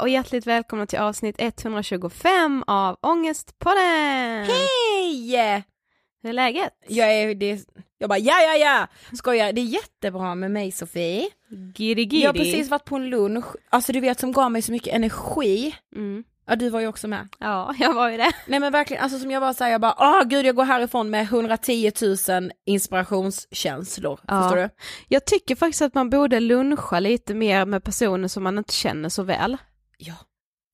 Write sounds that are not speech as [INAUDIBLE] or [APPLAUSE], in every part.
och hjärtligt välkomna till avsnitt 125 av Ångestpodden! Hej! Hur är läget? Jag är, det, jag bara ja ja ja, skojar, det är jättebra med mig Sofie. Giddy giddy. Jag har precis varit på en lunch, alltså du vet som gav mig så mycket energi. Mm. Ja du var ju också med. Ja, jag var ju det. Nej men verkligen, alltså som jag var såhär, jag bara åh gud jag går härifrån med 110 000 inspirationskänslor. Ja. Förstår du? Jag tycker faktiskt att man borde luncha lite mer med personer som man inte känner så väl. Ja.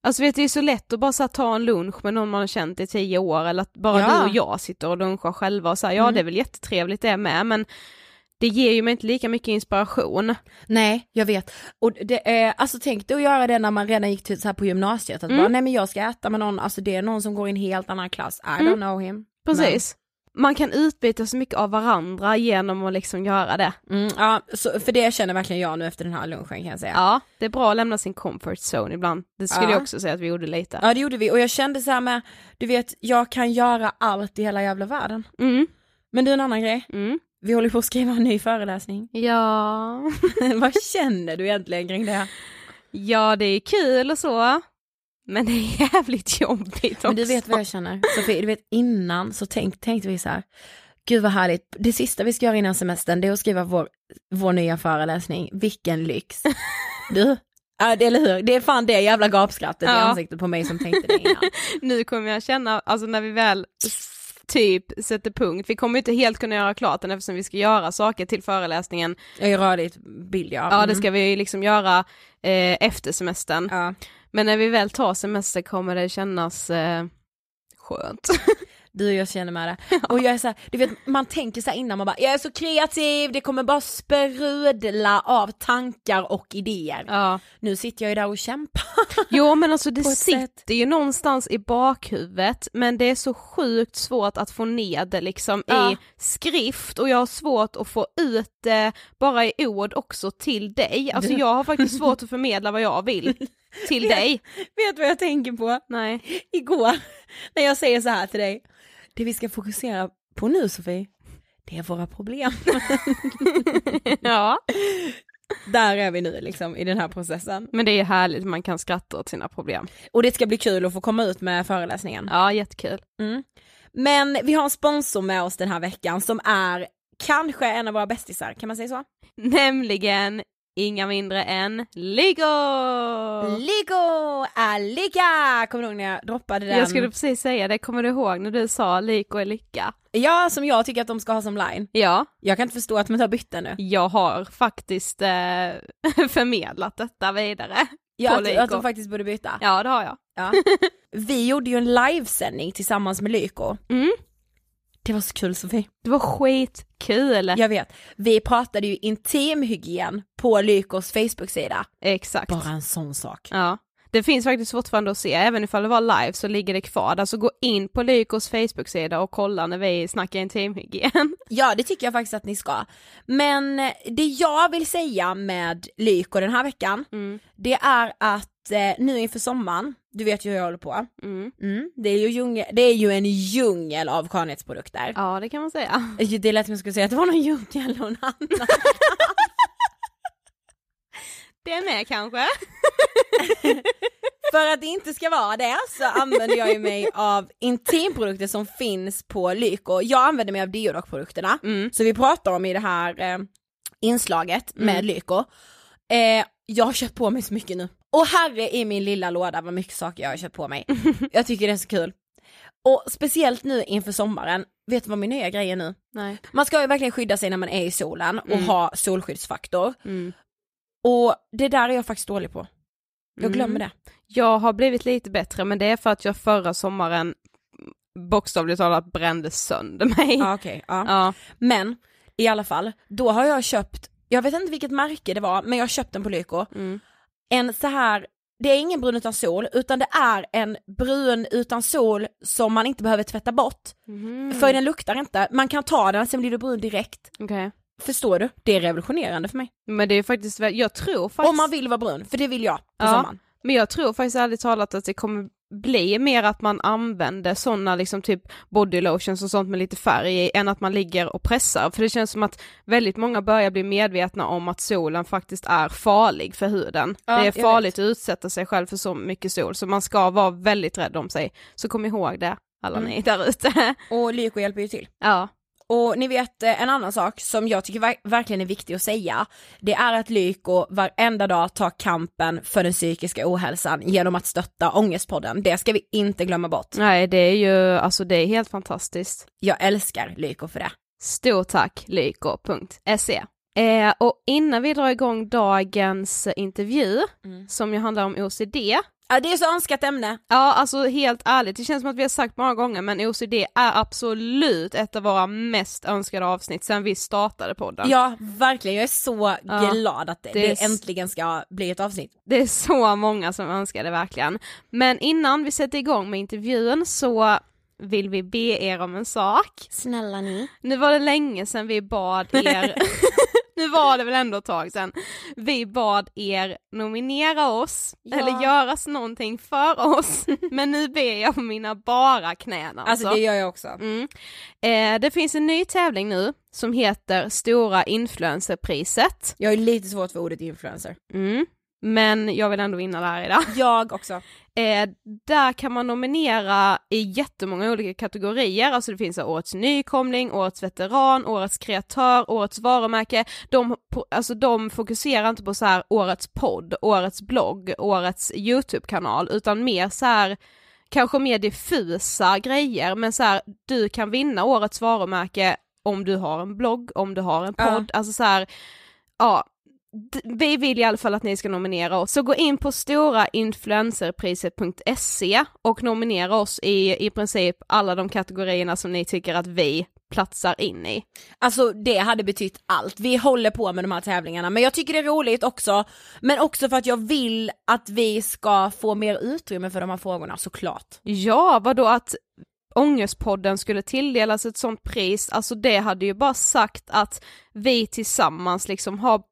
Alltså vet du, det är så lätt att bara så här, ta en lunch med någon man har känt i tio år eller att bara Ja. du och jag sitter och lunchar själva och säger ja Mm. det är väl jättetrevligt det med men det ger ju mig inte lika mycket inspiration. Nej, jag vet. Och det är, alltså tänk dig att göra det när man redan gick till så här på gymnasiet, att Mm. bara nej men jag ska äta med någon, alltså det är någon som går i en helt annan klass, I Mm. don't know him. Precis. Man kan utbyta så mycket av varandra genom att liksom göra det. Mm, ja, så, för det känner verkligen jag nu efter den här lunchen kan jag säga. Ja, det är bra att lämna sin comfort zone ibland. Det skulle Ja. jag också säga att vi gjorde lite. Ja det gjorde vi och jag kände så här med, du vet jag kan göra allt i hela jävla världen. Mm, Men du en annan grej, mm. vi håller på att skriva en ny föreläsning. Ja. [LAUGHS] Vad känner du egentligen kring det? ja, det är kul och så. Men det är jävligt jobbigt också. Men du vet vad jag känner, Sofie, du vet innan så tänk, tänkte vi så här, gud vad härligt, det sista vi ska göra innan semestern det är att skriva vår, vår nya föreläsning, vilken lyx. [LAUGHS] Du, ja, det, eller hur, det är fan det jävla gapskrattet i Ja. ansiktet på mig som tänkte det innan. [LAUGHS] Nu kommer jag känna, alltså när vi väl typ sätter punkt, vi kommer inte helt kunna göra klart den eftersom vi ska göra saker till föreläsningen. Jag är rörligt bild ja. Ja, det Mm. ska vi liksom göra eh, efter semestern. Ja. Men när vi väl tar semester kommer det kännas eh, skönt. Du och jag känner med det. [LAUGHS] Och jag är så här, du vet man tänker så innan man bara, jag är så kreativ, det kommer bara sprudla av tankar och idéer. ja. Nu sitter jag ju där och kämpar. Jo men alltså det [LAUGHS] sitter sätt. ju någonstans i bakhuvudet men det är så sjukt svårt att få ner det liksom Ja. i skrift och jag har svårt att få ut det bara i ord också till dig. Alltså jag har faktiskt [LAUGHS] svårt att förmedla vad jag vill till dig. Vet vad jag tänker på? Nej. Igår, när jag säger så här till dig, det vi ska fokusera på nu Sofie, det är våra problem. [LAUGHS] ja. Där är vi nu liksom i den här processen. Men det är härligt, man kan skratta åt sina problem. Och det ska bli kul att få komma ut med föreläsningen. Ja, jättekul. Mm. Men vi har en sponsor med oss den här veckan som är kanske en av våra bästisar, kan man säga så? Nämligen inga mindre än Lego! Ligo är lika! Kommer du ihåg när jag droppade den? Jag skulle precis säga det, kommer du ihåg när du sa Liko är lycka? Ja, som jag tycker att de ska ha som line. Ja, Jag kan inte förstå att de inte har bytt den nu. jag har faktiskt eh, [LAUGHS] förmedlat detta vidare. Ja, att, Lyko. att de faktiskt borde byta. Ja, det har jag. Ja. Vi gjorde ju en livesändning tillsammans med Lyko. Mm. Det var så kul Sofie. Det var skitkul. Jag vet. Vi pratade ju intimhygien på Lykos Facebook-sida. Exakt. Bara en sån sak. Ja. Det finns faktiskt fortfarande att se, även ifall det var live så ligger det kvar. Alltså gå in på Lykos Facebook-sida och kolla när vi snackar intimhygien. [LAUGHS] Ja, det tycker jag faktiskt att ni ska. Men det jag vill säga med Lyko den här veckan, Mm. det är att eh, nu inför sommaren, du vet ju hur jag håller på. Mm. Mm, det, är ju djungel, det är ju en djungel av skönhetsprodukter. Ja, det kan man säga. Det lät som jag skulle säga att det var någon djungel och en annan. Det är med kanske. [LAUGHS] För att det inte ska vara det så använder jag ju mig av intimprodukter som finns på Lyko. Jag använder mig av Deodoc-produkterna, Mm. så vi pratar om i det här eh, inslaget med Mm. Lyko. Eh, jag har köpt på mig så mycket nu. Och herre i min lilla låda vad mycket saker jag har köpt på mig. [LAUGHS] jag tycker det är så kul. Och speciellt nu inför sommaren, vet du vad min nya grej är nu? Nej. Man ska ju verkligen skydda sig när man är i solen och Mm. ha solskyddsfaktor. Mm. Och det där är jag faktiskt dålig på. Jag Mm. glömmer det. Jag har blivit lite bättre men det är för att jag förra sommaren bokstavligt talat brände sönder mig. Ja, okej, ja. [LAUGHS] Ja. Men i alla fall, då har jag köpt, jag vet inte vilket märke det var, men jag har köpt den på Lyko. Mm. En så här, det är ingen brun utan sol, utan det är en brun utan sol som man inte behöver tvätta bort. För den luktar inte, man kan ta den, sen blir du brun direkt. Okej. Förstår du? Det är revolutionerande för mig. Men det är faktiskt, jag tror faktiskt, Om man vill vara brun, för det vill jag på Ja. sommaren. men jag tror faktiskt ärligt talat att det kommer bli mer att man använder sådana liksom typ body lotions och sånt med lite färg i än att man ligger och pressar. För det känns som att väldigt många börjar bli medvetna om att solen faktiskt är farlig för huden. Ja, det är farligt att utsätta sig själv för så mycket sol så man ska vara väldigt rädd om sig. Så kom ihåg det alla Mm. ni där ute. [LAUGHS] Och Lyko hjälper ju till. ja. Och ni vet eh, en annan sak som jag tycker ver- verkligen är viktig att säga, det är att Lyko varenda dag tar kampen för den psykiska ohälsan genom att stötta Ångestpodden. Det ska vi inte glömma bort. Nej det är ju, alltså det är helt fantastiskt. Jag älskar Lyko för det. Stort tack lyko.se. Eh, och innan vi drar igång dagens intervju, som ju handlar om OCD, Ja, det är så önskat ämne. ja alltså helt ärligt, det känns som att vi har sagt många gånger men OCD är absolut ett av våra mest önskade avsnitt sen vi startade podden. Ja, verkligen. Jag är så Ja, glad att det, det det, äntligen ska bli ett avsnitt. Det är så många som önskar det verkligen. Men innan vi sätter igång med intervjun så vill vi be er om en sak. Snälla ni. Nu var det länge sedan vi bad er, [LAUGHS] nu var det väl ändå ett tag sedan, vi bad er nominera oss, Ja. eller göra någonting för oss, [LAUGHS] men nu ber jag på mina bara knän alltså. Alltså det gör jag också. Mm. Eh, det finns en ny tävling nu som heter Stora Influencerpriset, Jag är lite svårt för ordet influencer. mm. Men jag vill ändå vinna det här idag. [LAUGHS] Jag också. Eh, där kan man nominera i jättemånga olika kategorier, alltså det finns årets nykomling, årets veteran, årets kreatör, årets varumärke. De, alltså de fokuserar inte på så här årets podd, årets blogg, årets YouTube-kanal, utan mer så här kanske mer diffusa grejer, men så här du kan vinna årets varumärke om du har en blogg, om du har en Ja. podd, alltså så här, ja, vi vill i alla fall att ni ska nominera oss, så gå in på storainfluencerpriset.se och nominera oss i i princip alla de kategorierna som ni tycker att vi platsar in i. Alltså det hade betytt allt. Vi håller på med de här tävlingarna men jag tycker det är roligt också. Men också för att jag vill att vi ska få mer utrymme för de här frågorna såklart. Ja, vadå att Ångestpodden skulle tilldelas ett sånt pris, alltså det hade ju bara sagt att vi tillsammans liksom har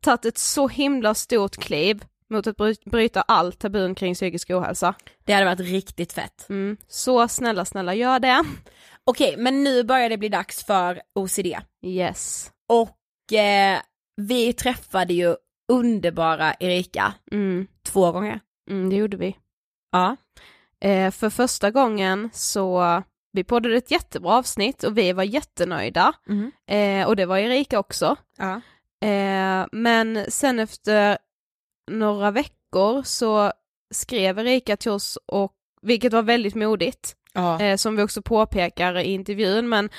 tagit ett så himla stort kliv mot att bry- bryta all tabun kring psykisk ohälsa. Det hade varit riktigt fett. Mm. Så snälla, snälla gör det. Okej men nu börjar det bli dags för OCD. Yes. Och eh, vi träffade ju underbara Erika Mm. två gånger. Mm, det gjorde vi. Ja. Eh, för första gången så, vi poddade ett jättebra avsnitt och vi var jättenöjda. Mhm. Eh, och det var Erika också. ja. Eh, men sen efter några veckor så skrev Erika till oss, och, vilket var väldigt modigt, ja. eh, som vi också påpekar i intervjun, men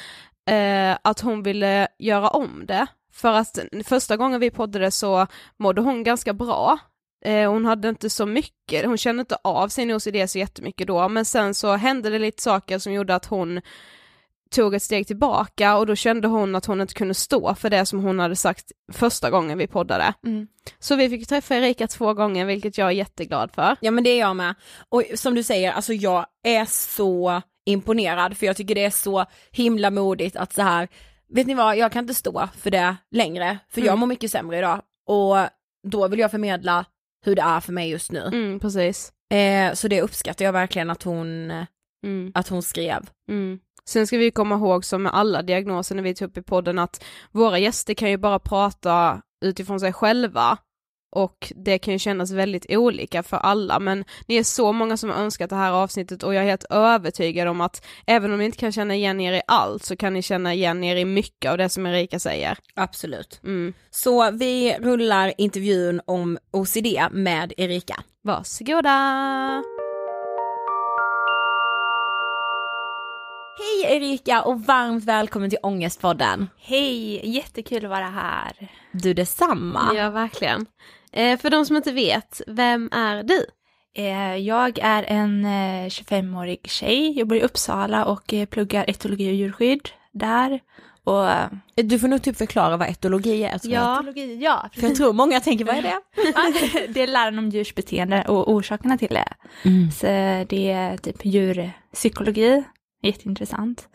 eh, att hon ville göra om det. För att första gången vi poddade så mådde hon ganska bra. Eh, hon hade inte så mycket, hon kände inte av sin OCD så jättemycket då, men sen så hände det lite saker som gjorde att hon tog ett steg tillbaka och då kände hon att hon inte kunde stå för det som hon hade sagt första gången vi poddade. Mm. Så vi fick träffa Erika två gånger, vilket jag är jätteglad för. Ja men det är jag med. Och som du säger, alltså jag är så imponerad för jag tycker det är så himla modigt att så här, vet ni vad, jag kan inte stå för det längre, för jag Mm. mår mycket sämre idag. Och då vill jag förmedla hur det är för mig just nu. Mm, precis. Eh, så det uppskattar jag verkligen att hon, Mm. att hon skrev. Sen ska vi komma ihåg som med alla diagnoser när vi tar upp i podden att våra gäster kan ju bara prata utifrån sig själva och det kan ju kännas väldigt olika för alla men ni är så många som har önskat det här avsnittet och jag är helt övertygad om att även om ni inte kan känna igen er i allt så kan ni känna igen er i mycket av det som Erika säger. Absolut. Mm. Så vi rullar intervjun om OCD med Erika. Varsågoda! Hej Erika och varmt välkommen till Ångestpodden. Hej, jättekul att vara här. Du detsamma. Ja, verkligen. Eh, för de som inte vet, vem är du? Eh, Jag är en eh, 25-årig tjej, jag bor i Uppsala och eh, pluggar etologi och djurskydd där. Och eh, Du får nog typ förklara vad etologi är. jag. etologi, ja, För jag tror många tänker, vad är det? [LAUGHS] det är läran om djurs beteende och orsakerna till det. Mm. Så det är typ djurpsykologi, jätteintressant.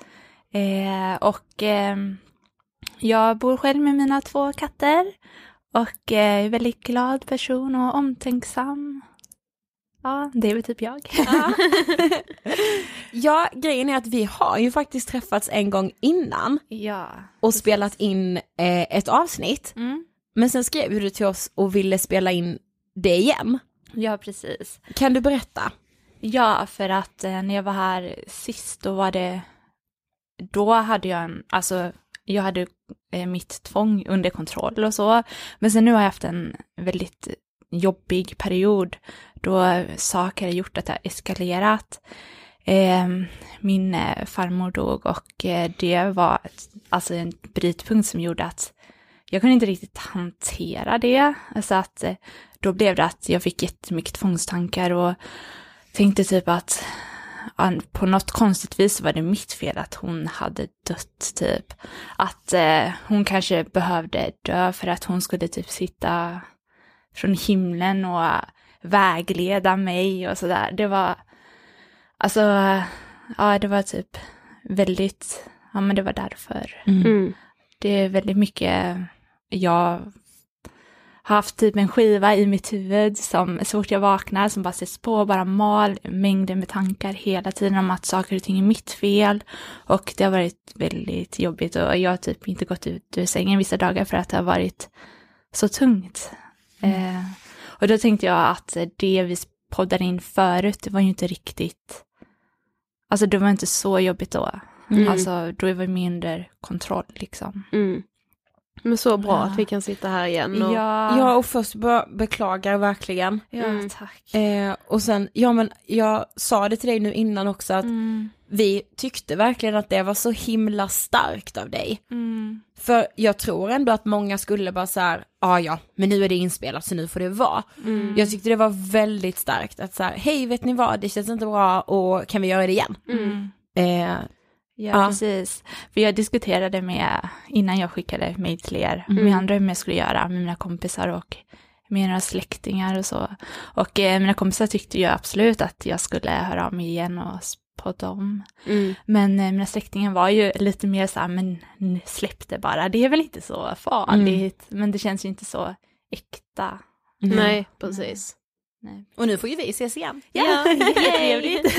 Eh, och eh, jag bor själv med mina två katter och eh, är väldigt glad person och omtänksam. Ja, det är väl typ jag. Ja, grejen är att vi har ju faktiskt träffats en gång innan ja. och spelat in eh, ett avsnitt. Mm. Men sen skrev du till oss och ville spela in det igen. Ja, precis. Kan du berätta? Ja, för att eh, när jag var här sist då var det, då hade jag en, alltså jag hade eh, mitt tvång under kontroll och så. Men sen nu har jag haft en väldigt jobbig period då saker har gjort att det har eskalerat. Eh, min eh, farmor dog och eh, det var ett, alltså en brytpunkt som gjorde att jag kunde inte riktigt hantera det. Alltså att eh, då blev det att jag fick jättemycket tvångstankar och tänkte typ att på något konstigt vis var det mitt fel att hon hade dött typ. Att eh, hon kanske behövde dö för att hon skulle typ sitta från himlen och vägleda mig och sådär. Det var, alltså, ja det var typ väldigt, ja men det var därför. Mm. Det är väldigt mycket, jag haft typ en skiva i mitt huvud som så fort jag vaknar som bara sätts på och bara mal mängder med tankar hela tiden om att saker och ting är mitt fel. Och det har varit väldigt jobbigt och jag har typ inte gått ut ur sängen vissa dagar för att det har varit så tungt. Eh, och då tänkte jag att det vi poddade in förut, det var ju inte riktigt, alltså det var inte så jobbigt då. Mm. Alltså då var vi under kontroll liksom. Mm. Men så bra Ja. att vi kan sitta här igen och... Ja, Ja, och först be- beklagar verkligen. ja Mm. tack. Eh, och sen, ja men jag sa det till dig nu innan också att Mm, vi tyckte verkligen att det var så himla starkt av dig. mm, För jag tror ändå att många skulle bara så här, ja ja, men nu är det inspelat så nu får det vara. Mm. Jag tyckte det var väldigt starkt att så här, hej vet ni vad, det känns inte bra och kan vi göra det igen? Mm. Eh, Ja, Ja. precis. För jag diskuterade med, innan jag skickade mejl till er, Mm. med andra hur jag skulle göra med mina kompisar och med några släktingar och så. Och eh, mina kompisar tyckte ju absolut att jag skulle höra av mig igen och podda om. Mm. Men eh, mina släktingar var ju lite mer så här, men släpp det bara, det är väl inte så farligt. Men det känns ju inte så äkta. Nej, precis. Nej. Och nu får ju vi ses igen. Ja, [LAUGHS] jättetrevligt.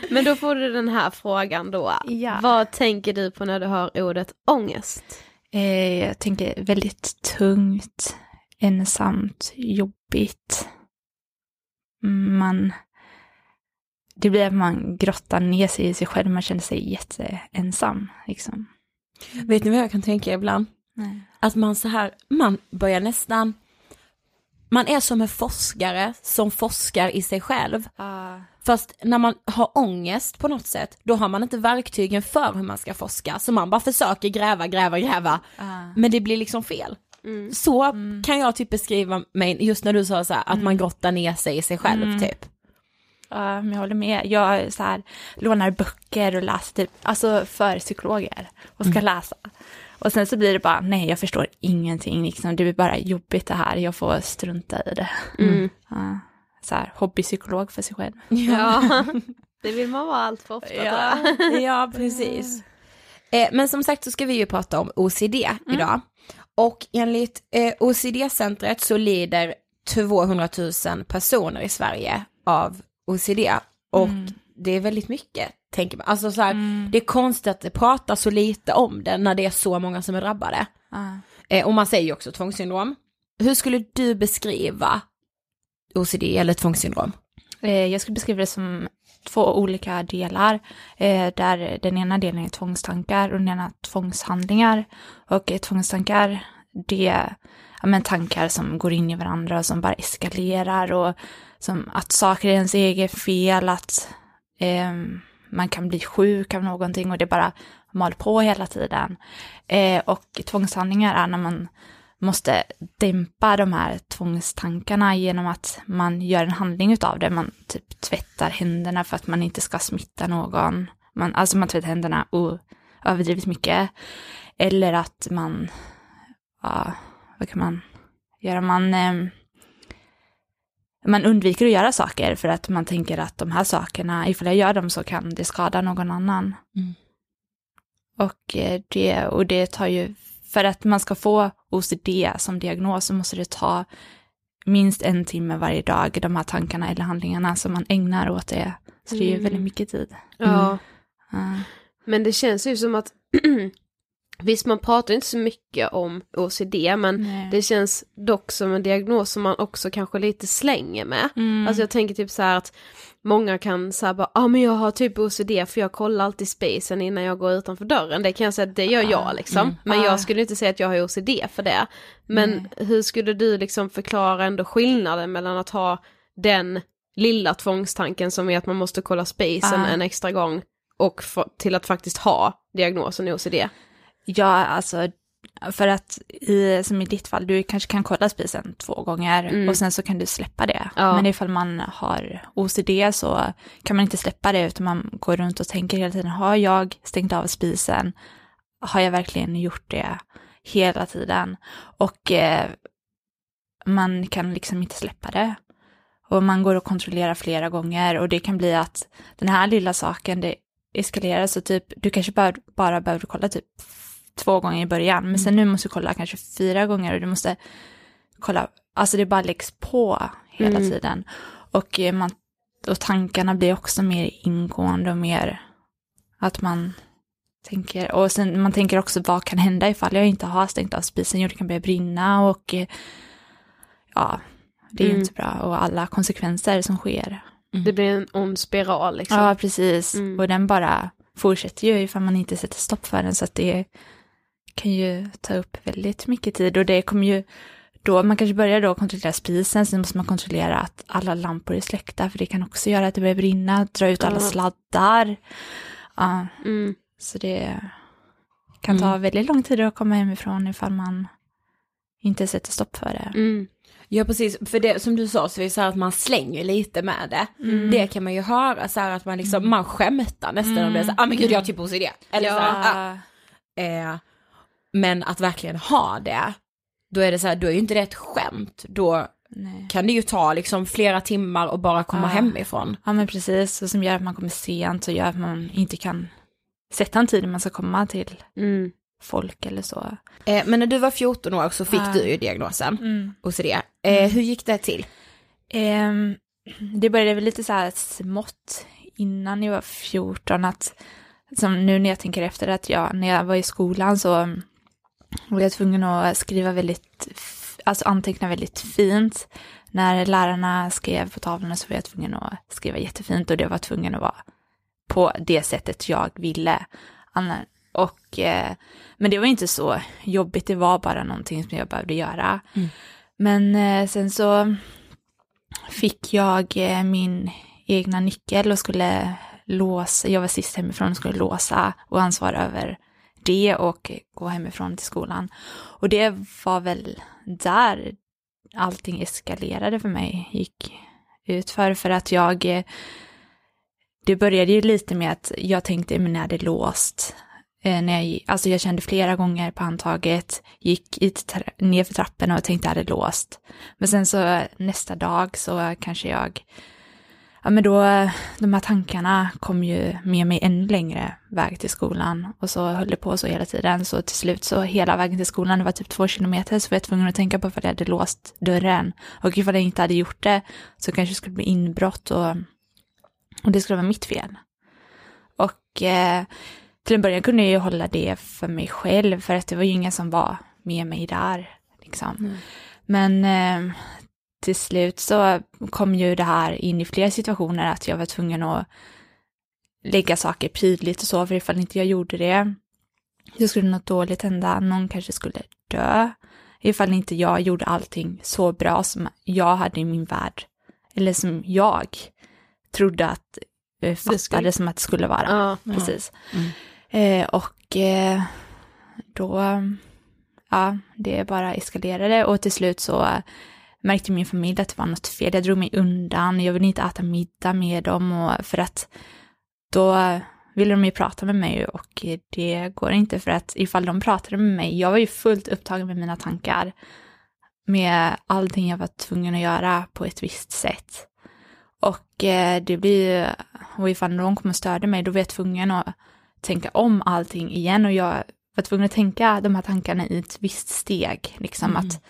[LAUGHS] Men då får du den här frågan då. Ja. Vad tänker du på när du hör ordet ångest? Eh, jag tänker väldigt tungt, ensamt, jobbigt. Man... Det blir att man grottar ner sig i sig själv, man känner sig jätteensam. Liksom. Vet ni vad jag kan tänka ibland? Nej. Att man så här, man börjar nästan, man är som en forskare som forskar i sig själv. Fast när man har ångest på något sätt, då har man inte verktygen för hur man ska forska. Så man bara försöker gräva, gräva, gräva. Men det blir liksom fel. Mm. Så kan jag typ beskriva mig, just när du sa så här, att man grottar ner sig i sig själv Mm. typ. Ja, men jag håller med. Jag så här, lånar böcker och läser typ, alltså för psykologer och ska läsa. Och sen så blir det bara, nej jag förstår ingenting, liksom. det blir bara jobbigt det här, jag får strunta i det. Mm. Ja, så här, hobbypsykolog för sig själv. Ja, [LAUGHS] det vill man vara allt för ofta. Ja, [LAUGHS] ja precis. Eh, men som sagt så ska vi ju prata om OCD idag. Och enligt eh, OCD-centret så lider 200 000 personer i Sverige av OCD. Och det är väldigt mycket, tänker man. Alltså så här, det är konstigt att det pratas så lite om det när det är så många som är drabbade. Ja. Eh, och man säger ju också tvångssyndrom. Hur skulle du beskriva OCD eller tvångssyndrom? Eh, Jag skulle beskriva det som två olika delar. Eh, där den ena delen är tvångstankar och den ena tvångshandlingar. Och eh, tvångstankar, det är ja, men tankar som går in i varandra och som bara eskalerar. Och som att saker är ens eget fel, att eh, man kan bli sjuk av någonting och det bara mal på hela tiden. Eh, och tvångshandlingar är när man måste dämpa de här tvångstankarna genom att man gör en handling utav det. Man typ tvättar händerna för att man inte ska smitta någon. Man, alltså man tvättar händerna och överdrivet mycket. Eller att man, ja, vad kan man göra? Man, eh, man undviker att göra saker för att man tänker att de här sakerna, ifall jag gör dem så kan det skada någon annan. Mm. Och, eh, det, och det tar ju, för att man ska få OCD som diagnos så måste det ta minst en timme varje dag, de här tankarna eller handlingarna som man ägnar åt det. Så det är ju Mm. väldigt mycket tid. Ja. Ja. Men det känns ju som att, [CLEARS THROAT] visst man pratar inte så mycket om OCD, men Nej. det känns dock som en diagnos som man också kanske lite slänger med. Mm. Alltså jag tänker typ så här att många kan säga bara, ja ah, men jag har typ OCD för jag kollar alltid spacen innan jag går utanför dörren. Det kan jag säga att det gör jag liksom. mm. Men Ah. jag skulle inte säga att jag har OCD för det. Men hur skulle du liksom förklara ändå skillnaden mellan att ha den lilla tvångstanken som är att man måste kolla spacen Ah. en extra gång och till att faktiskt ha diagnosen OCD? Ja, alltså för att i, som i ditt fall, du kanske kan kolla spisen två gånger Mm. och sen så kan du släppa det. Ja. Men ifall man har OCD så kan man inte släppa det utan man går runt och tänker hela tiden, har jag stängt av spisen? Har jag verkligen gjort det hela tiden? Och eh, man kan liksom inte släppa det. Och man går och kontrollerar flera gånger och det kan bli att den här lilla saken, det eskalerar så typ, du kanske bara, bara behöver kolla typ två gånger i början, men sen nu måste du kolla kanske fyra gånger och du måste kolla, alltså det bara läggs på hela Mm. tiden. Och, eh, man, och tankarna blir också mer ingående och mer att man tänker, och sen man tänker också vad kan hända ifall jag inte har stängt av spisen, jo det kan börja brinna och eh, ja, det är ju Mm. inte bra och alla konsekvenser som sker. Det blir en ond spiral liksom. Ja, precis. Mm. Och den bara fortsätter ju ifall man inte sätter stopp för den. Så att det kan ju ta upp väldigt mycket tid. Och det kommer ju då, man kanske börjar då kontrollera spisen, sen måste man kontrollera att alla lampor är släckta, för det kan också göra att det börjar brinna, dra ut alla Ja. sladdar. Ja, Mm. så det kan ta väldigt lång tid att komma hemifrån ifall man inte sätter stopp för det. Mm. Ja precis, för det som du sa så är det så här att man slänger lite med det. Mm. Det kan man ju höra så här att man liksom, man skämtar nästan om det, så, ah men gud jag har typ OCD. Eller så här, ah, eh, men att verkligen ha det, då är det så här, då är ju inte det ett skämt, då Nej. kan det ju ta liksom flera timmar och bara komma Ja. hemifrån. Ja men precis, och som gör att man kommer sent och gör att man inte kan sätta en tid när man ska komma till Mm. folk eller så. Eh, men när du var 14 år så fick Ja. du ju diagnosen OCD. Eh, hur gick det till? Ehm, det började väl lite så här smått innan jag var 14 att, som nu när jag tänker efter att jag, när jag var i skolan så var jag tvungen att skriva väldigt, alltså anteckna väldigt fint. När lärarna skrev på tavlorna så var jag tvungen att skriva jättefint och det var tvungen att vara på det sättet jag ville. Och, eh, men det var inte så jobbigt, det var bara någonting som jag behövde göra. Men eh, sen så fick jag eh, min egna nyckel och skulle låsa, jag var sist hemifrån och skulle låsa och ansvara över det och gå hemifrån till skolan. Och det var väl där allting eskalerade för mig, gick ut för, för att jag, eh, det började ju lite med att jag tänkte, men när det är låst, eh, när jag, gick- alltså jag kände flera gånger på handtaget, gick i ner för trappen och tänkte är det låst. Men sen så eh, nästa dag så kanske jag, ja men då, de här tankarna kom ju med mig ännu längre väg till skolan och så höll det på så hela tiden. Så till slut så hela vägen till skolan, det var typ två kilometer, så var jag tvungen att tänka på ifall jag hade låst dörren. Och ifall jag inte hade gjort det så kanske det skulle bli inbrott och, och det skulle vara mitt fel. Och eh, till en början kunde jag ju hålla det för mig själv, för att det var ju ingen som var med mig där. Liksom. Men eh, till slut så kom ju det här in i flera situationer att jag var tvungen att lägga saker prydligt och så, för ifall inte jag gjorde det, så skulle något dåligt hända, någon kanske skulle dö, ifall inte jag gjorde allting så bra som jag hade i min värld, eller som jag trodde att eh, fattade skulle- som att det skulle vara. Ja. Precis. Eh, och eh, då ja, det bara eskalerade och till slut så märkte min familj att det var något fel. Jag drog mig undan, jag ville inte äta middag med dem och för att då ville de ju prata med mig och det går inte för att ifall de pratade med mig, jag var ju fullt upptagen med mina tankar, med allting jag var tvungen att göra på ett visst sätt. Och eh, det blir, och ifall någon kommer och mig, då var jag tvungen att tänka om allting igen och jag var tvungen att tänka de här tankarna i ett visst steg, liksom mm. att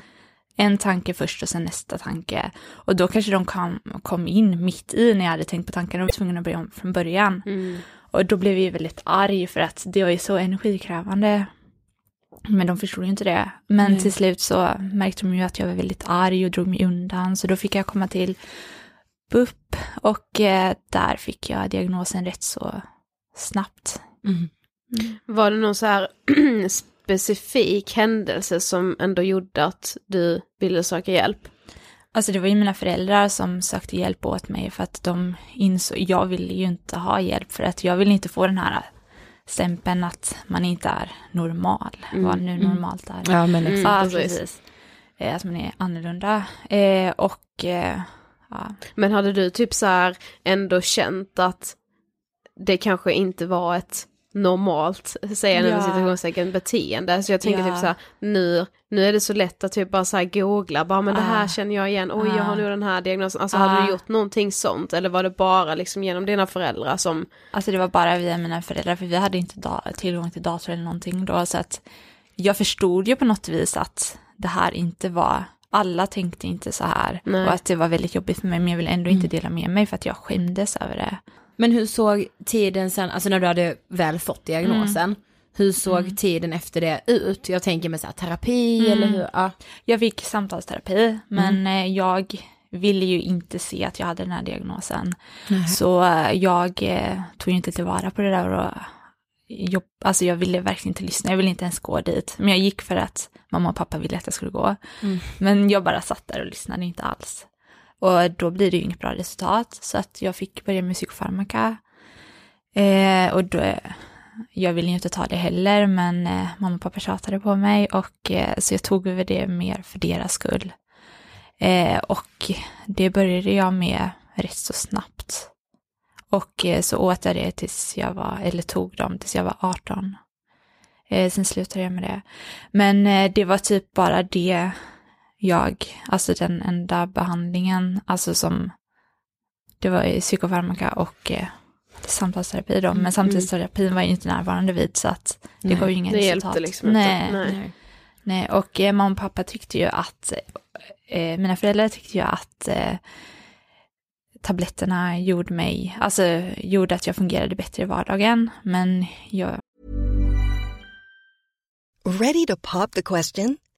en tanke först och sen nästa tanke. Och då kanske de kom, kom in mitt i när jag hade tänkt på tankarna och var tvungen att börja om från början. Mm. Och då blev jag väldigt arg för att det var ju så energikrävande. Men de förstod ju inte det. Men mm. till slut så märkte de ju att jag var väldigt arg och drog mig undan. Så då fick jag komma till BUP och eh, där fick jag diagnosen rätt så snabbt. Mm. Mm. Var det någon så här [CLEARS THROAT] specifik händelse som ändå gjorde att du ville söka hjälp? Alltså det var ju mina föräldrar som sökte hjälp åt mig för att de insåg, jag ville ju inte ha hjälp för att jag ville inte få den här stämpeln att man inte är normal, mm. vad nu mm. normalt är. Ja men exakt. Ja, precis. Eh, att man är annorlunda. Eh, och eh, ja. Men hade du typ så här ändå känt att det kanske inte var ett normalt, säger jag ja. citationstecken, beteende. Så jag tänker typ så här, nu, nu är det så lätt att typ bara så här googla, bara men det här känner jag igen, oj jag har nu den här diagnosen. Alltså hade du gjort någonting sånt eller var det bara liksom genom dina föräldrar som? Alltså det var bara via mina föräldrar för vi hade inte tillgång till dator eller någonting då så att jag förstod ju på något vis att det här inte var alla tänkte inte så här Nej. och att det var väldigt jobbigt för mig men jag ville ändå inte mm. dela med mig för att jag skämdes över det. Men hur såg tiden sen, alltså när du hade väl fått diagnosen, mm. hur såg mm. tiden efter det ut? Jag tänker med så här, terapi mm. eller hur? Ja. Jag fick samtalsterapi, men mm. eh, jag ville ju inte se att jag hade den här diagnosen. Så eh, jag eh, tog ju inte tillvara på det där och jobb, alltså jag ville verkligen inte lyssna, jag ville inte ens gå dit. Men jag gick för att mamma och pappa ville att jag skulle gå. Mm. Men jag bara satt där och lyssnade inte alls. Och då blir det ju inget bra resultat. Så att jag fick börja med psykofarmaka. Eh, och då, jag ville ju inte ta det heller, men eh, mamma och pappa tjatade på mig och eh, så jag tog över det mer för deras skull. Eh, och det började jag med rätt så snabbt. Och eh, så åt jag det tills jag var, eller tog dem tills jag var 18. Eh, sen slutade jag med det. Men eh, det var typ bara det jag, alltså den enda behandlingen, alltså som, det var i psykofarmaka och eh, samtalsterapi då, men mm. samtalsterapin var ju inte närvarande vid så att det Nej, gav ju ingen det resultat. hjälpte liksom Nej. inte. Nej. Nej, och eh, mamma och pappa tyckte ju att, eh, mina föräldrar tyckte ju att eh, tabletterna gjorde mig, alltså gjorde att jag fungerade bättre i vardagen, men jag... Ready to pop the question?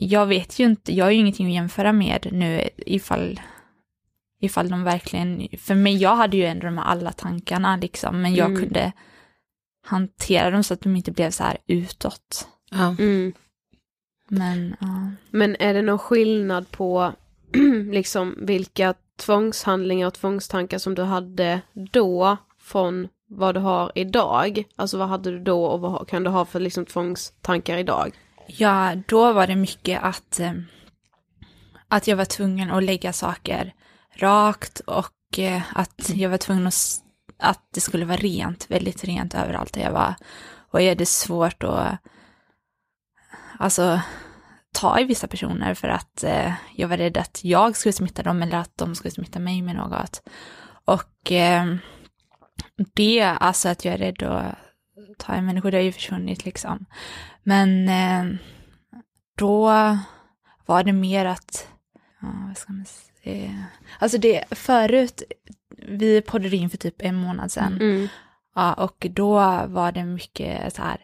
Jag vet ju inte, jag har ju ingenting att jämföra med nu ifall ifall de verkligen, för mig, jag hade ju ändå de här alla tankarna liksom, men jag mm. kunde hantera dem så att de inte blev så här utåt. Ja. Mm. Men ja. Men är det någon skillnad på [CLEARS THROAT] liksom vilka tvångshandlingar och tvångstankar som du hade då från vad du har idag? Alltså vad hade du då och vad kan du ha för liksom tvångstankar idag? Ja, då var det mycket att, eh, att jag var tvungen att lägga saker rakt och eh, att jag var tvungen att, att det skulle vara rent, väldigt rent överallt där jag var. Och är det svårt att alltså, ta i vissa personer för att eh, jag var rädd att jag skulle smitta dem eller att de skulle smitta mig med något. Och det, alltså att jag är rädd att ta i människor, det har ju försvunnit liksom. Men eh, då var det mer att, ja, vad ska man säga, alltså det, förut, vi poddade in för typ en månad sedan. Mm. Ja, och då var det mycket så här,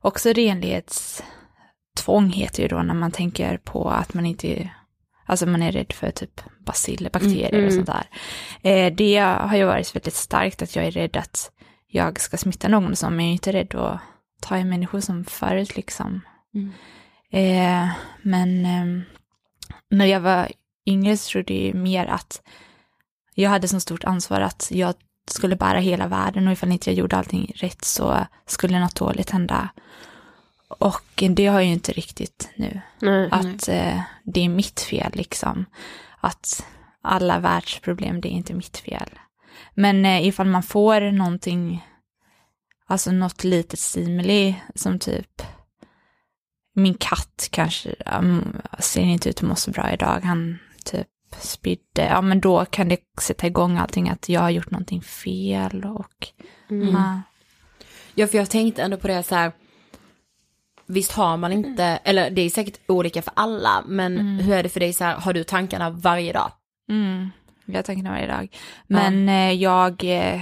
också renlighetstvång heter ju då när man tänker på att man inte, alltså man är rädd för typ baciller, bakterier Mm, och mm. sånt där. Eh, det har ju varit väldigt starkt att jag är rädd att jag ska smitta någon som, jag är inte rädd att ta i människor som förut liksom. Mm. Eh, men eh, när jag var yngre så trodde jag mer att jag hade så stort ansvar att jag skulle bära hela världen och ifall inte jag gjorde allting rätt så skulle något dåligt hända. Och det har jag ju inte riktigt nu. Nej. Att eh, det är mitt fel liksom. Att alla världsproblem, det är inte mitt fel. Men eh, ifall man får någonting, alltså något litet stimuli som typ min katt kanske um, ser inte ut att må så bra idag, han typ spydde, ja men då kan det sätta igång allting att jag har gjort någonting fel och Mm. ja. Ja, för jag tänkte ändå på det så här. Visst har man inte, eller det är säkert olika för alla, men hur är det för dig så här, har du tankarna varje dag? Mm, jag tänker varje dag. Men eh, jag eh,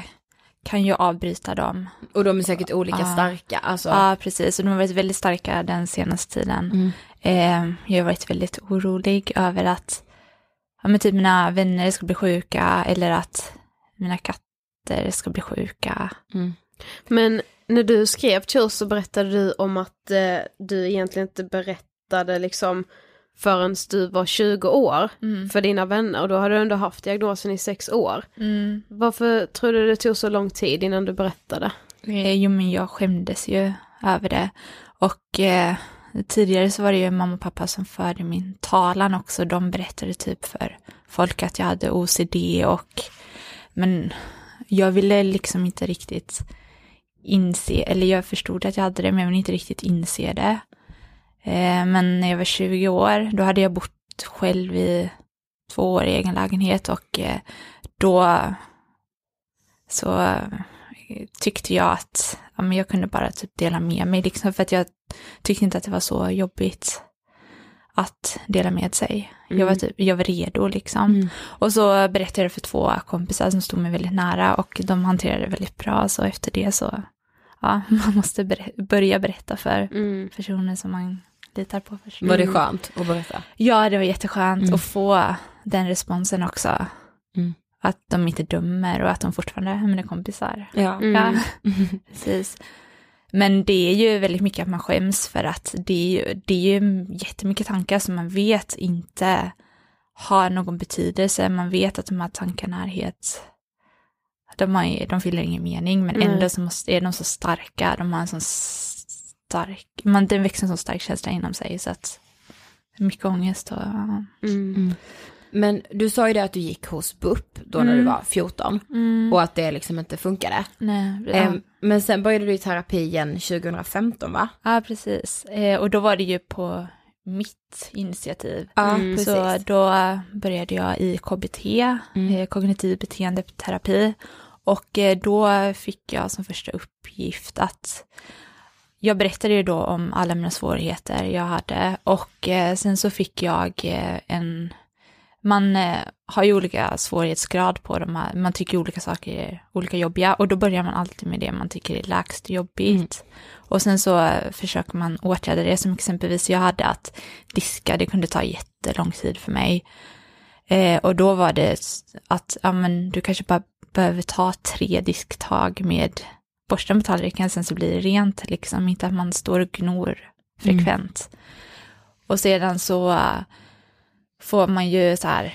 kan ju avbryta dem. Och de är säkert olika Ja. starka, alltså. Ja, precis. Och de har varit väldigt starka den senaste tiden. Mm. Eh, jag har varit väldigt orolig över att ja, men typ mina vänner ska bli sjuka eller att mina katter ska bli sjuka. Mm. Men när du skrev Tjur så berättade du om att eh, du egentligen inte berättade liksom förrän du var 20 år Mm. för dina vänner och då har du ändå haft diagnosen i sex år. Mm. Varför tror du det tog så lång tid innan du berättade? Eh, jo, men jag skämdes ju över det. Och eh, tidigare så var det ju mamma och pappa som förde min talan också. De berättade typ för folk att jag hade OCD och men jag ville liksom inte riktigt inse, eller jag förstod att jag hade det men jag ville inte riktigt inse det. Eh, men när jag var 20 år, då hade jag bott själv i två år i egen lägenhet och eh, då så eh, tyckte jag att ja, men jag kunde bara typ dela med mig, liksom, för att jag tyckte inte att det var så jobbigt att dela med sig. Jag, var Mm. typ, jag var redo liksom. Och så berättade jag för två kompisar som stod mig väldigt nära och de hanterade det väldigt bra. Så efter det så, ja, [LAUGHS] man måste ber- börja berätta för Mm. personer som man litar på först. Var det skönt att berätta? Ja, det var jätteskönt Mm. att få den responsen också. Mm. Att de inte dömer och att de fortfarande är mina kompisar. Ja. Mm. Ja, [LAUGHS] precis. Men det är ju väldigt mycket att man skäms för att det är ju, det är ju jättemycket tankar som man vet inte har någon betydelse. Man vet att de här tankarna är helt, de, har, de fyller ingen mening men Nej. ändå så måste, är de så starka. De har en sån stark, man, det växer en sån stark känsla inom sig så att mycket ångest och ja. Mm. Men du sa ju det att du gick hos BUP då när du var 14 och att det liksom inte funkade. Nej, ja. Ehm, Men sen började du i terapi igen 2015 va? Ja, precis. Eh, och då var det ju på mitt initiativ. Ja, Mm, precis. Så då började jag i KBT, eh, kognitiv beteendeterapi. Och eh, då fick jag som första uppgift att jag berättade ju då om alla mina svårigheter jag hade och eh, sen så fick jag eh, en, man eh, har ju olika svårighetsgrad på de här, man tycker olika saker är olika jobbiga och då börjar man alltid med det man tycker är lägst jobbigt. Och sen så försöker man åtgärda det som exempelvis jag hade att diska, det kunde ta jättelång tid för mig. Eh, och då var det att, ja men du kanske bara behöver ta tre disktag med borsten på tallriken, sen så blir det rent liksom, inte att man står och gnor frekvent. Och sedan så uh, får man ju så här,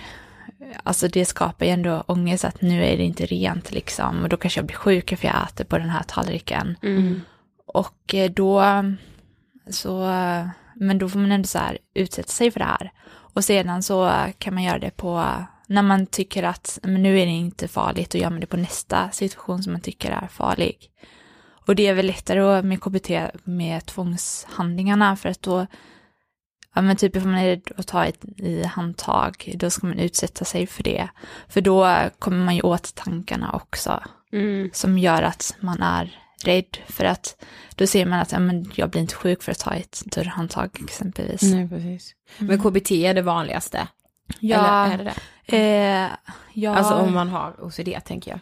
alltså det skapar ju ändå ångest att nu är det inte rent liksom, och då kanske jag blir sjuk för jag äter på den här tallriken. Mm. Och eh, då, så, eh, men då får man ändå så här utsätta sig för det här. Och sedan så kan man göra det på, när man tycker att men nu är det inte farligt, då gör man det på nästa situation som man tycker är farlig. Och det är väl lättare med KBT med tvångshandlingarna för att då, ja men typ om man är rädd att ta ett i handtag, då ska man utsätta sig för det. För då kommer man ju åt tankarna också, Mm. som gör att man är rädd för att då ser man att ja, men jag blir inte sjuk för att ta ett dörrhandtag exempelvis. Nej, precis. Men KBT är det vanligaste? Ja, Eller är det det? Eh, ja, Alltså om man har OCD tänker jag.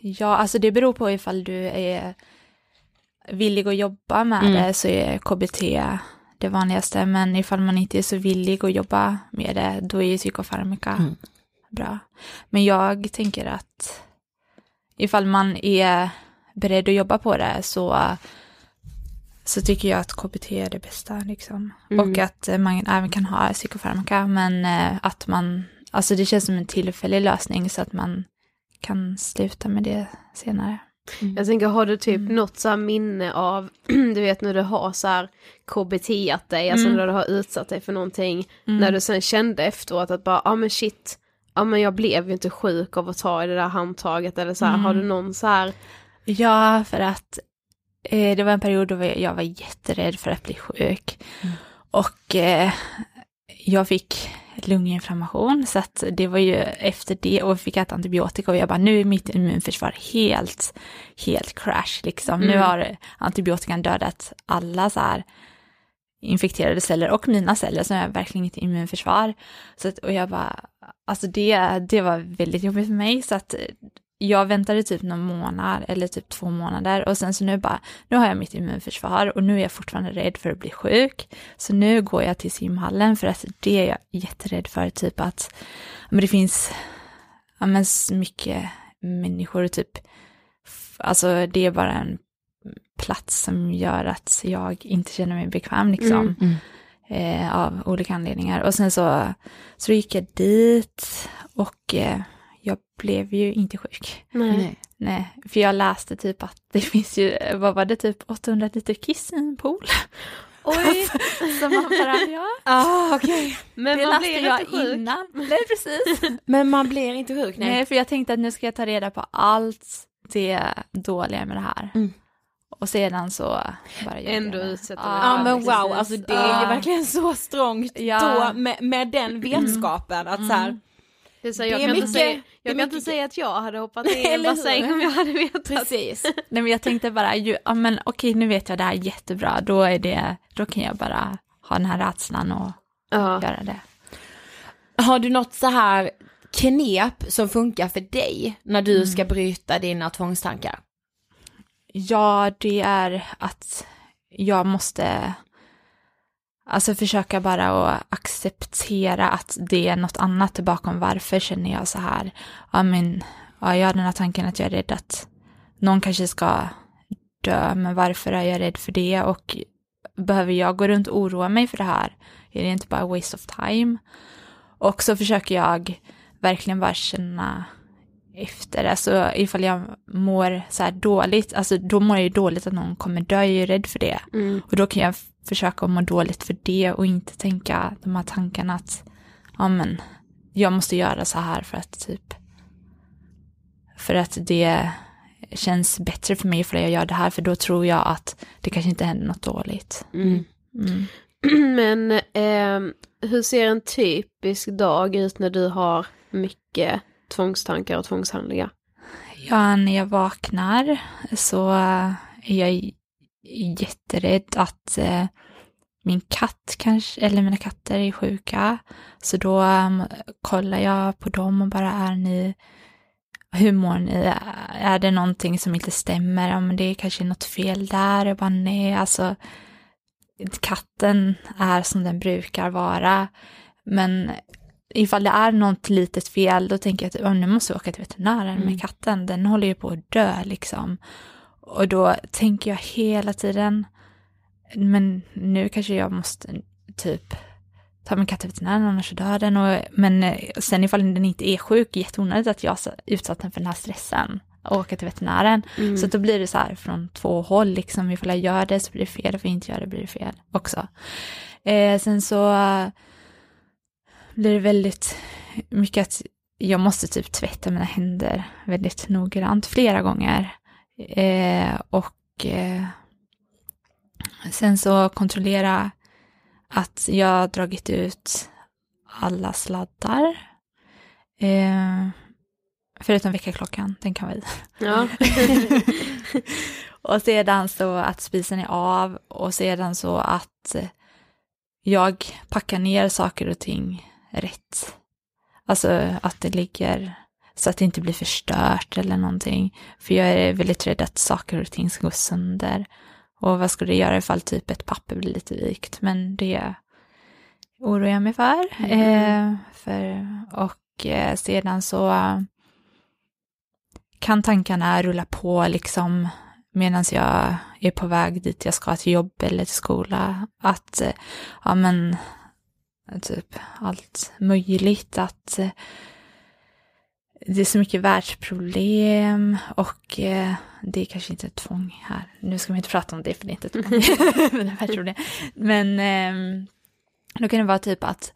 ja, alltså det beror på ifall du är villig att jobba med Mm. det så är KBT det vanligaste, men ifall man inte är så villig att jobba med det, då är ju psykofarmaka Mm. bra. Men jag tänker att ifall man är beredd att jobba på det så, så tycker jag att KBT är det bästa liksom. Mm. Och att eh, man även kan ha psykofarmaka, men eh, att man, alltså det känns som en tillfällig lösning så att man kan sluta med det senare. Jag tänker, har du typ Mm. något så här minne av, [CLEARS THROAT] du vet när du har så här KBT att dig, alltså Mm. när du har utsatt dig för någonting, Mm. när du sen kände efteråt att bara, ja ah, men shit, ja men jag blev ju inte sjuk av att ta i det där handtaget eller så här, Mm. har du någon så här, Ja, för att eh, det var en period då jag var jätterädd för att bli sjuk. Och eh, jag fick lunginflammation, så att det var ju efter det och fick äta antibiotika och jag bara nu är mitt immunförsvar helt, helt crash liksom. Nu Mm. har antibiotikan dödat alla så här infekterade celler och mina celler så jag har verkligen inte immunförsvar. Så att, och jag bara, alltså det, det var väldigt jobbigt för mig så att jag väntade typ någon månad eller typ två månader och sen så nu bara, nu har jag mitt immunförsvar och nu är jag fortfarande rädd för att bli sjuk. Så nu går jag till simhallen för att det är jag jätterädd för, typ att men det finns ja, men mycket människor, typ, f- alltså det är bara en plats som gör att jag inte känner mig bekväm liksom. Mm. Eh, av olika anledningar. Och sen så, så gick jag dit och eh, jag blev ju inte sjuk. nej. Nej, för jag läste typ att det finns ju, vad var det, typ 800 liter kiss i en pool. Oj, [LAUGHS] Så man bara, ja, Ah, okej. men det man läste blir jag inte sjuk. innan. [LAUGHS] Nej, precis. Men man blir inte sjuk? Nej. Nej, för jag tänkte att nu ska jag ta reda på allt det dåliga med det här. Mm. Och sedan så bara gör Ändå utsätter Ja, du Ja men wow, alltså det är ju Ja. verkligen så strångt Ja. då med, med den vetskapen att så här, Det är så, Det jag är kan, mycket- inte, säga, jag kan inte säga att jag hade hoppat [LAUGHS] i en bassäng om jag hade vetat. precis. [LAUGHS] Nej men jag tänkte bara, ju, ja men okej nu vet jag det här jättebra, då är det, då kan jag bara ha den här rädslan och Ja. göra det. Har du något så här knep som funkar för dig när du ska bryta dina tvångstankar? Ja, det är att jag måste alltså försöka bara att acceptera att det är något annat bakom varför känner jag så här. Ja, men ja, jag har den här tanken att jag är rädd att någon kanske ska dö, men varför är jag rädd för det och behöver jag gå runt och oroa mig för det här? Är det inte bara waste of time? Och så försöker jag verkligen bara känna efter, alltså ifall jag mår så här dåligt, alltså då mår jag ju dåligt att någon kommer dö, jag är ju rädd för det. Mm. Och då kan jag försöka må dåligt för det och inte tänka de här tankarna att, ja men, jag måste göra så här för att typ, för att det känns bättre för mig för jag gör det här, för då tror jag att det kanske inte händer något dåligt. Mm. Mm. [CLEARS THROAT] Men ehm, hur ser en typisk dag ut när du har mycket tvångstankar och tvångshandlingar? Ja, när jag vaknar så är jag jätterädd att eh, min katt kanske, eller mina katter är sjuka. Så då um, kollar jag på dem och bara är ni, hur mår ni? Är det någonting som inte stämmer? Ja, men det är kanske något fel där. Jag bara nej, alltså katten är som den brukar vara. Men ifall det är något litet fel, då tänker jag att oh, nu måste jag åka till veterinären Mm. med katten, den håller ju på att dö liksom. Och då tänker jag hela tiden, men nu kanske jag måste typ ta min katt till veterinären annars dör den. Och, men eh, sen ifall den inte är sjuk, jätteonödigt att jag utsatt den för den här stressen och åka till veterinären. Mm. Så då blir det så här från två håll, liksom ifall jag gör det så blir det fel, ifall jag inte gör det blir det fel också. Eh, sen så blir det väldigt mycket att jag måste typ tvätta mina händer väldigt noggrant flera gånger. Eh, och eh, sen så kontrollera att jag har dragit ut alla sladdar. Eh, förutom väckarklockan, den kan vi. Ja. [LAUGHS] och sedan så att spisen är av och sedan så att jag packar ner saker och ting rätt. Alltså att det ligger så att det inte blir förstört eller någonting. För jag är väldigt rädd att saker och ting ska gå sönder. Och vad skulle det göra ifall typ ett papper blir lite vikt? Men det oroar jag mig för. Eh, för och eh, sedan så kan tankarna rulla på liksom medan jag är på väg dit jag ska till jobb eller till skola. Att, eh, ja men, typ allt möjligt. Att eh, det är så mycket världsproblem och eh, det är kanske inte ett tvång här. Nu ska vi inte prata om det för det är inte ett tvång. [LAUGHS] [LAUGHS] Men det är världsproblem. Men ehm, då kan det vara typ att,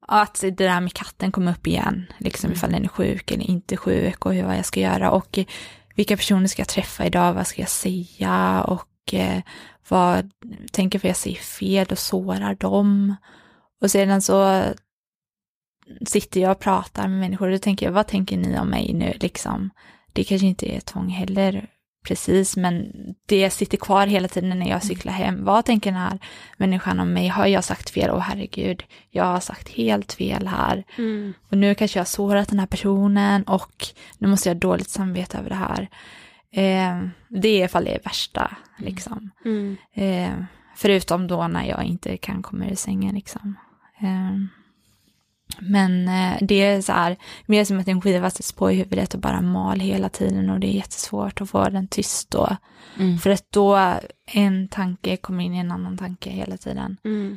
att det där med katten kommer upp igen, liksom ifall den är sjuk eller inte sjuk och hur, vad jag ska göra och vilka personer ska jag träffa idag, vad ska jag säga och eh, vad tänker för jag säger fel och sårar dem. Och sedan så sitter jag och pratar med människor och då tänker jag, vad tänker ni om mig nu liksom? Det kanske inte är tvång heller precis, men det sitter kvar hela tiden när jag cyklar hem. Vad tänker den här människan om mig? Har jag sagt fel? Åh herregud, jag har sagt helt fel här. Mm. Och nu kanske jag har sårat den här personen och nu måste jag ha dåligt samvete över det här. Eh, det är ifall det är värsta, liksom. Mm. Eh, förutom då när jag inte kan komma ur sängen, liksom. Eh, men eh, det är så här, mer som att en skiva sätts på i huvudet och bara mal hela tiden och det är jättesvårt att få den tyst då. Mm. För att då en tanke kommer in i en annan tanke hela tiden. Mm.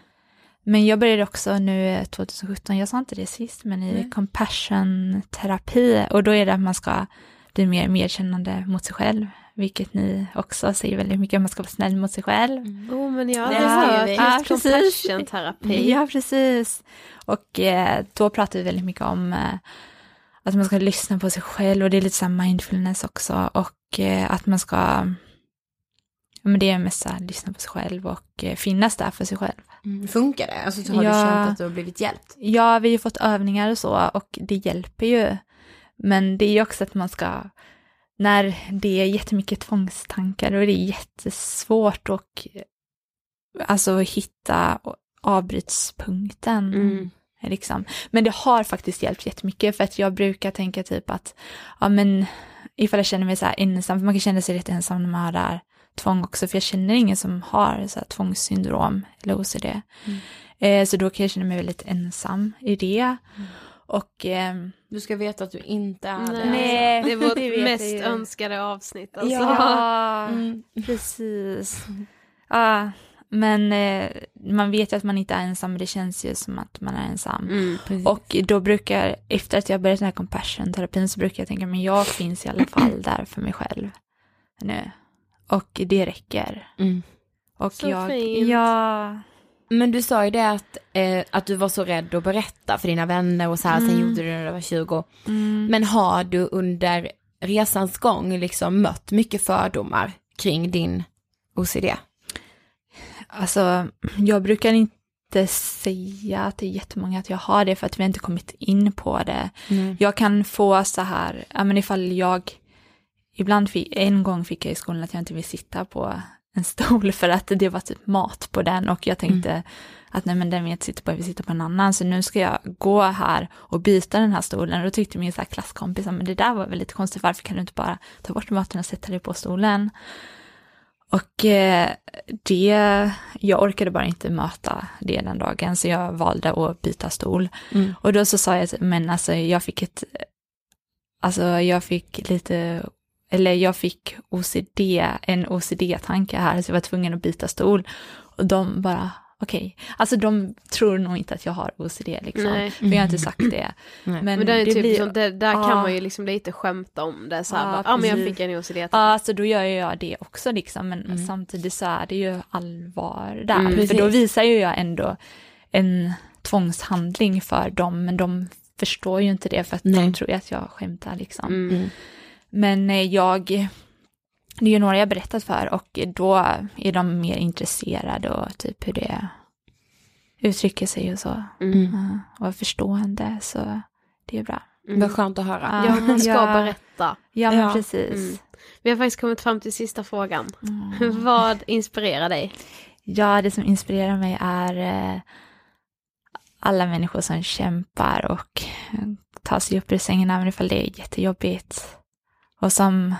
Men jag började också nu 2017, jag sa inte det sist, men i compassion-terapi och då är det att man ska bli mer medkännande mot sig själv, vilket ni också säger väldigt mycket, man ska vara snäll mot sig själv. Oh, men jag har säger hört Ja, precis. compassion-terapi. Ja, precis. Och eh, då pratar vi väldigt mycket om eh, att man ska lyssna på sig själv och det är lite så mindfulness också och eh, att man ska, ja, men det är mest så här, lyssna på sig själv och eh, finnas där för sig själv. Mm. Funkar det? Alltså har Ja. du känt att du har blivit hjälpt? Ja, vi har fått övningar och så och det hjälper ju. Men det är ju också att man ska, när det är jättemycket tvångstankar är det jättesvårt och alltså hitta avbrytspunkten. Mm. Liksom. Men det har faktiskt hjälpt jättemycket för att jag brukar tänka typ att, ja men ifall jag känner mig så här ensam, för man kan känna sig rätt ensam när man har det här tvång också, för jag känner ingen som har så här tvångssyndrom eller OCD. Eh, så då kan jag känna mig väldigt ensam i det. Och ehm, Du ska veta att du inte är det. Nej, det är vårt [LAUGHS] det mest jag önskade avsnitt alltså. Ja, Mm. precis. Ja, men eh, man vet ju att man inte är ensam, men det känns ju som att man är ensam. Mm, precis. Och då brukar, efter att jag börjat den här compassion-terapin så brukar jag tänka, men jag finns i alla [CLEARS THROAT] fall där för mig själv nu. Och det räcker. Mm. Och Så jag, fint. Ja, Men du sa ju det att, eh, att du var så rädd att berätta för dina vänner och så här, sen Mm. gjorde du det när du var 20. mm, Men har du under resans gång liksom mött mycket fördomar kring din OCD? alltså jag brukar inte säga till jättemånga att jag har det för att vi inte kommit in på det. Mm. Jag kan få så här, ja men ifall jag, ibland fick, en gång fick jag i skolan att jag inte vill sitta på en stol [LAUGHS] för att det var typ mat på den och jag tänkte att nej men den vill jag inte sitta på, jag vill sitta på en annan så nu ska jag gå här och byta den här stolen och då tyckte min så här klasskompis, men det där var väl lite konstigt, varför kan du inte bara ta bort maten och sätta dig på stolen? Och eh, det, jag orkade bara inte möta det den dagen så jag valde att byta stol. Mm. Och då så sa jag, men alltså jag fick ett, alltså jag fick lite, eller jag fick OCD, en OCD-tanke här så jag var tvungen att byta stol. Och de bara, okej, alltså de tror nog inte att jag har OCD liksom. Nej. För jag har inte sagt det. [CLEARS THROAT] Men, det är typ blir- som, det, där Ja. kan man ju liksom lite skämta om det så här, Ja, bara, ah, men jag fick en OCD. Ja, så då gör jag det också liksom, men Mm. samtidigt så är det ju allvar där. Mm, för då visar ju jag ändå en tvångshandling för dem, men de förstår ju inte det för att Nej. de tror ju att jag skämtar liksom. Mm. Men eh, jag, det är ju några jag berättat för och då är de mer intresserade och typ hur det uttrycker sig och så. Mm. Ja, och är förstående, så det är bra. Mm. Vad skönt att höra. Ja, man ska Ja. berätta. Ja, men Ja. precis. Mm. Vi har faktiskt kommit fram till sista frågan. Mm. [LAUGHS] Vad inspirerar dig? Ja, det som inspirerar mig är eh, alla människor som kämpar och tar sig upp ur sängen även ifall det är jättejobbigt. Och som,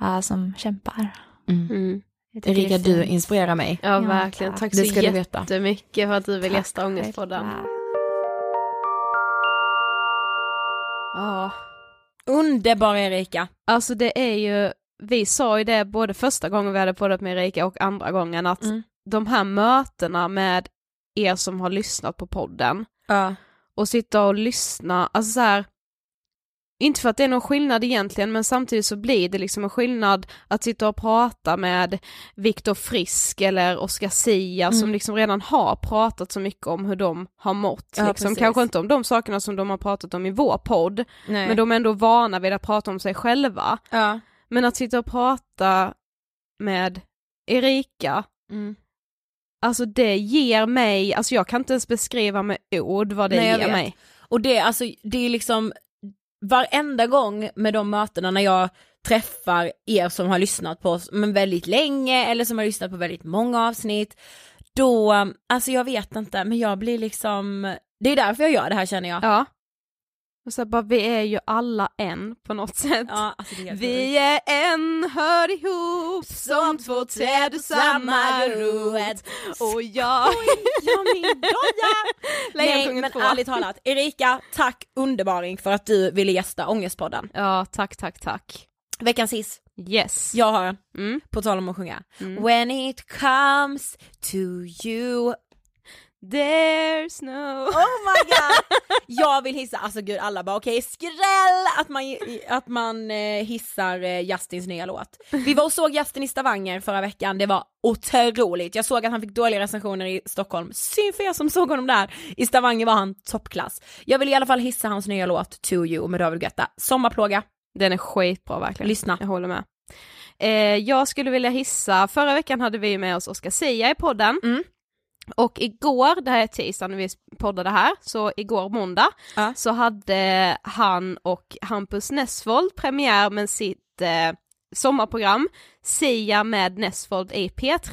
ja, som kämpar. Mm. Det Erika, du inspirerar mig. Ja, Ja, verkligen. tack. Tack så jättemycket för att du vill gästa Ångestpodden. Ja, Underbara Erika. alltså det är ju, vi sa ju det både första gången vi hade poddat med Erika och andra gången att Mm. de här mötena med er som har lyssnat på podden Ja. och sitta och lyssna, alltså så här, inte för att det är någon skillnad egentligen, men samtidigt så blir det liksom en skillnad att sitta och prata med Viktor Frisk eller Oscar Sia som Mm. liksom redan har pratat så mycket om hur de har mått, Ja, liksom. precis. kanske inte om de sakerna som de har pratat om i vår podd, Nej. men de är ändå vana vid att prata om sig själva. ja. Men att sitta och prata med Erika, Mm. alltså det ger mig, alltså jag kan inte ens beskriva med ord vad det Nej, ger mig. Och det, alltså, det är liksom varenda gång med de mötena när jag träffar er som har lyssnat på oss men väldigt länge eller som har lyssnat på väldigt många avsnitt, då, alltså jag vet inte, men jag blir liksom, det är därför jag gör det här känner jag. Ja. Och så bara, vi är ju alla en på något sätt. Ja, alltså är Vi är en, hör ihop som två träd ur samma rot. Och jag... Ja, min doja! [LAUGHS] Nej men 2. ärligt talat, Erika, tack underbaring för att du ville gästa Ångestpodden. Ja, tack, tack, tack. Veckans hiss, Yes. jag har en, Mm. på tal om att sjunga. Mm. When it comes to you There's no... Oh my [LAUGHS] god! Jag vill hissa, alltså gud alla bara okej skräll att man, att man eh, hissar eh, Justins nya låt. Vi var och såg Justin i Stavanger förra veckan, det var otroligt. Jag såg att han fick dåliga recensioner i Stockholm, synd för er som såg honom där. I Stavanger var han toppklass. Jag vill i alla fall hissa hans nya låt To You med David Guetta. Sommarplåga, Den är skitbra verkligen. lyssna. Jag håller med. Eh, jag skulle vilja hissa, förra veckan hade vi med oss Oscar Sia i podden. Mm. Och igår, det här är tisdag när vi poddade här, så igår måndag, Ja. så hade han och Hampus Nessvold premiär med sitt eh, sommarprogram Sia med Nessvold i P3.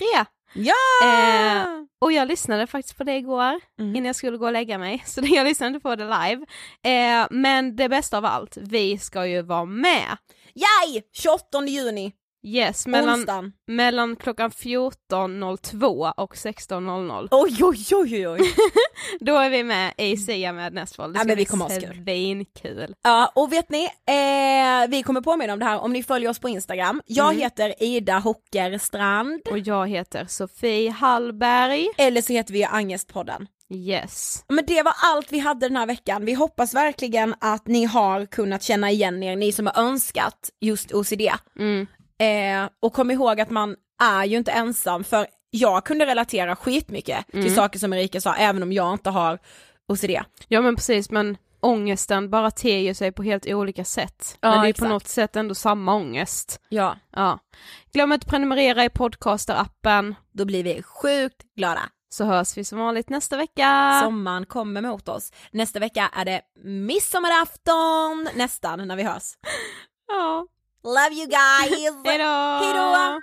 Ja! Eh, och jag lyssnade faktiskt på det igår Mm. innan jag skulle gå och lägga mig, [LAUGHS] så jag lyssnade på det live. Eh, men det bästa av allt, vi ska ju vara med. Yay! 28 juni, Yes, mellan, onsdagen. mellan klockan 14.02 och 16.00. Oj oj oj oj. [LAUGHS] Då är vi med i Sia med Nestvold. Det Ja, ska men vi bli kommer kul. svinkul. Ja, och vet ni, eh, vi kommer påminna om det här om ni följer oss på Instagram. Jag Mm. heter Ida Hockerstrand, Och jag heter Sofie Hallberg. eller så heter vi Angestpodden. Yes. Men det var allt vi hade den här veckan. Vi hoppas verkligen att ni har kunnat känna igen er, ni som har önskat just OCD. Mm. Eh, och kom ihåg att man är ju inte ensam, för jag kunde relatera skitmycket Mm. till saker som Erika sa, även om jag inte har OCD. Ja men precis, men ångesten bara ter sig på helt olika sätt. Ja, men det är exakt. på något sätt ändå samma ångest. Ja, Ja. Glöm inte att prenumerera i podcaster-appen, då blir vi sjukt glada. så hörs vi som vanligt nästa vecka. Sommaren kommer mot oss. Nästa vecka är det midsommarafton, nästan, när vi hörs. Ja. Love you guys! [LAUGHS] Hejdå! Hejdå!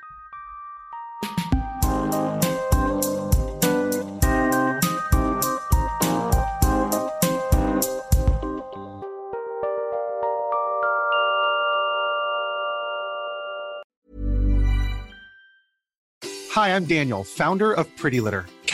Hi, I'm Daniel, founder of Pretty Litter.